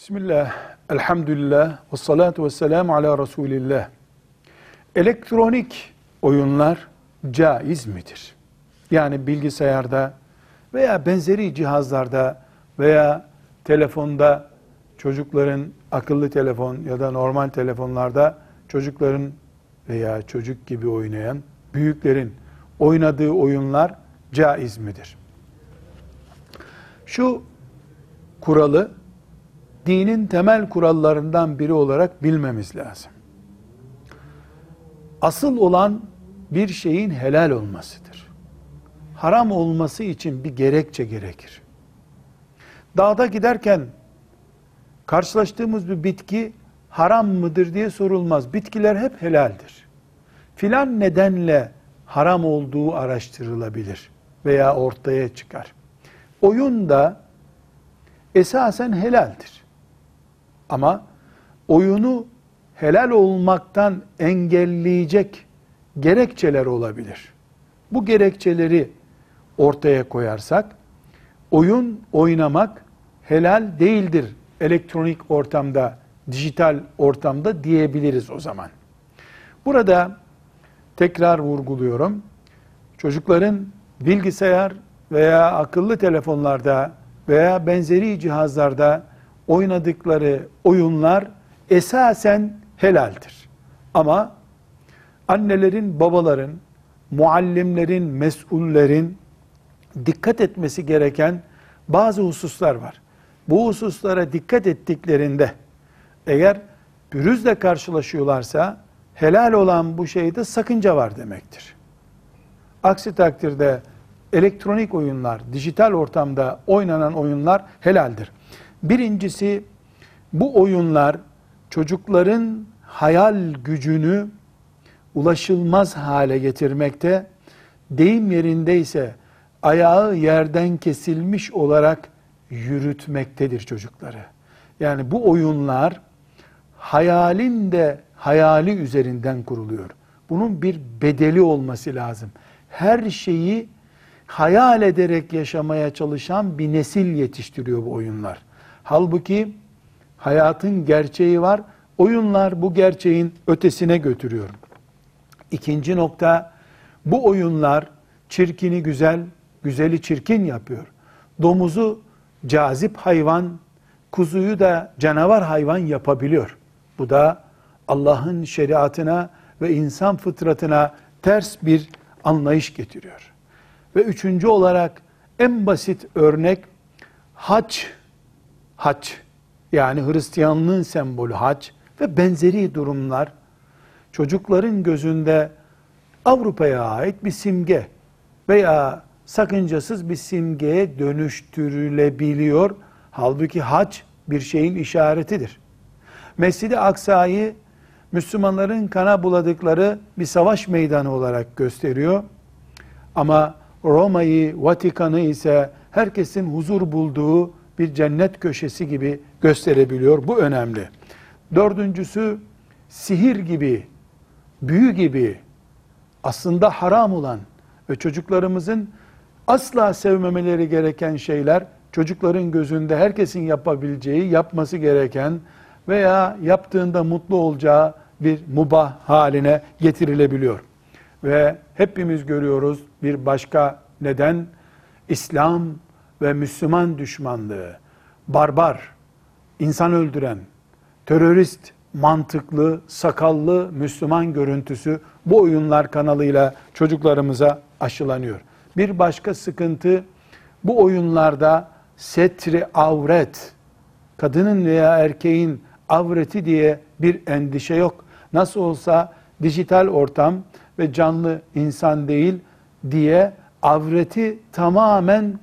Bismillah, elhamdülillah, ve salatu ve selamu ala Resulillah. Elektronik oyunlar caiz midir? Yani bilgisayarda veya benzeri cihazlarda veya telefonda çocukların akıllı telefon ya da normal telefonlarda çocukların veya çocuk gibi oynayan büyüklerin oynadığı oyunlar caiz midir? Şu kuralı dinin temel kurallarından biri olarak bilmemiz lazım. Asıl olan bir şeyin helal olmasıdır. Haram olması için bir gerekçe gerekir. Dağda giderken karşılaştığımız bir bitki haram mıdır diye sorulmaz. Bitkiler hep helaldir. Filan nedenle haram olduğu araştırılabilir veya ortaya çıkar. Oyun da esasen helaldir. Ama oyunu helal olmaktan engelleyecek gerekçeler olabilir. Bu gerekçeleri ortaya koyarsak oyun oynamak helal değildir elektronik ortamda, dijital ortamda diyebiliriz o zaman. Burada tekrar vurguluyorum. Çocukların bilgisayar veya akıllı telefonlarda veya benzeri cihazlarda oynadıkları oyunlar esasen helaldir. Ama annelerin, babaların, muallimlerin, mesullerin dikkat etmesi gereken bazı hususlar var. Bu hususlara dikkat ettiklerinde eğer pürüzle karşılaşıyorlarsa helal olan bu şeyde sakınca var demektir. Aksi takdirde elektronik oyunlar, dijital ortamda oynanan oyunlar helaldir. Birincisi bu oyunlar çocukların hayal gücünü ulaşılmaz hale getirmekte, deyim yerindeyse ayağı yerden kesilmiş olarak yürütmektedir çocukları. Yani bu oyunlar hayalin de hayali üzerinden kuruluyor. Bunun bir bedeli olması lazım. Her şeyi hayal ederek yaşamaya çalışan bir nesil yetiştiriyor bu oyunlar. Halbuki hayatın gerçeği var. Oyunlar bu gerçeğin ötesine götürüyor. İkinci nokta bu oyunlar çirkini güzel, güzeli çirkin yapıyor. Domuzu cazip hayvan, kuzuyu da canavar hayvan yapabiliyor. Bu da Allah'ın şeriatına ve insan fıtratına ters bir anlayış getiriyor. Ve üçüncü olarak en basit örnek hac, hac yani Hristiyanlığın sembolü hac ve benzeri durumlar çocukların gözünde Avrupa'ya ait bir simge veya sakıncasız bir simgeye dönüştürülebiliyor. Halbuki hac bir şeyin işaretidir. Mescid-i Aksa'yı Müslümanların kana buladıkları bir savaş meydanı olarak gösteriyor. Ama Roma'yı, Vatikan'ı ise herkesin huzur bulduğu bir cennet köşesi gibi gösterebiliyor. Bu önemli. Dördüncüsü sihir gibi, büyü gibi aslında haram olan ve çocuklarımızın asla sevmemeleri gereken şeyler çocukların gözünde herkesin yapabileceği, yapması gereken veya yaptığında mutlu olacağı bir mubah haline getirilebiliyor. Ve hepimiz görüyoruz bir başka neden İslam ve Müslüman düşmanlığı, barbar, insan öldüren, terörist, mantıklı, sakallı Müslüman görüntüsü bu oyunlar kanalıyla çocuklarımıza aşılanıyor. Bir başka sıkıntı bu oyunlarda setri avret, kadının veya erkeğin avreti diye bir endişe yok. Nasıl olsa dijital ortam ve canlı insan değil diye avreti tamamen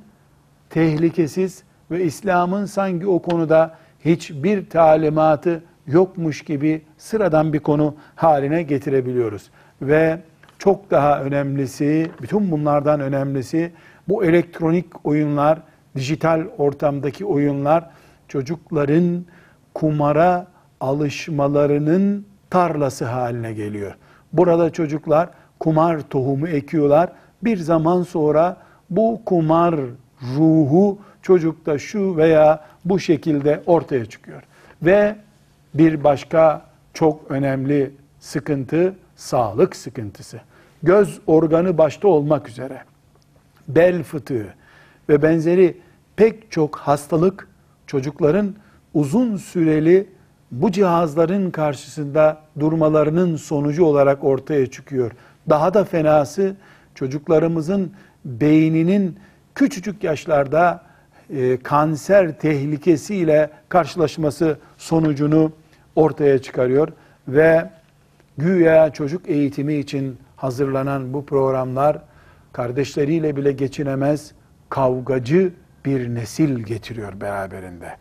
tehlikesiz ve İslam'ın sanki o konuda hiçbir talimatı yokmuş gibi sıradan bir konu haline getirebiliyoruz. Ve çok daha önemlisi, bütün bunlardan önemlisi bu elektronik oyunlar, dijital ortamdaki oyunlar çocukların kumara alışmalarının tarlası haline geliyor. Burada çocuklar kumar tohumu ekiyorlar. Bir zaman sonra bu kumar ruhu çocukta şu veya bu şekilde ortaya çıkıyor. Ve bir başka çok önemli sıkıntı sağlık sıkıntısı. Göz organı başta olmak üzere bel fıtığı ve benzeri pek çok hastalık çocukların uzun süreli bu cihazların karşısında durmalarının sonucu olarak ortaya çıkıyor. Daha da fenası çocuklarımızın beyninin küçücük yaşlarda e, kanser tehlikesiyle karşılaşması sonucunu ortaya çıkarıyor ve güya çocuk eğitimi için hazırlanan bu programlar kardeşleriyle bile geçinemez kavgacı bir nesil getiriyor beraberinde.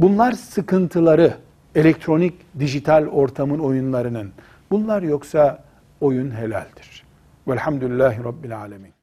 Bunlar sıkıntıları elektronik dijital ortamın oyunlarının. Bunlar yoksa oyun helaldir. Velhamdülillahi Rabbil Alemin.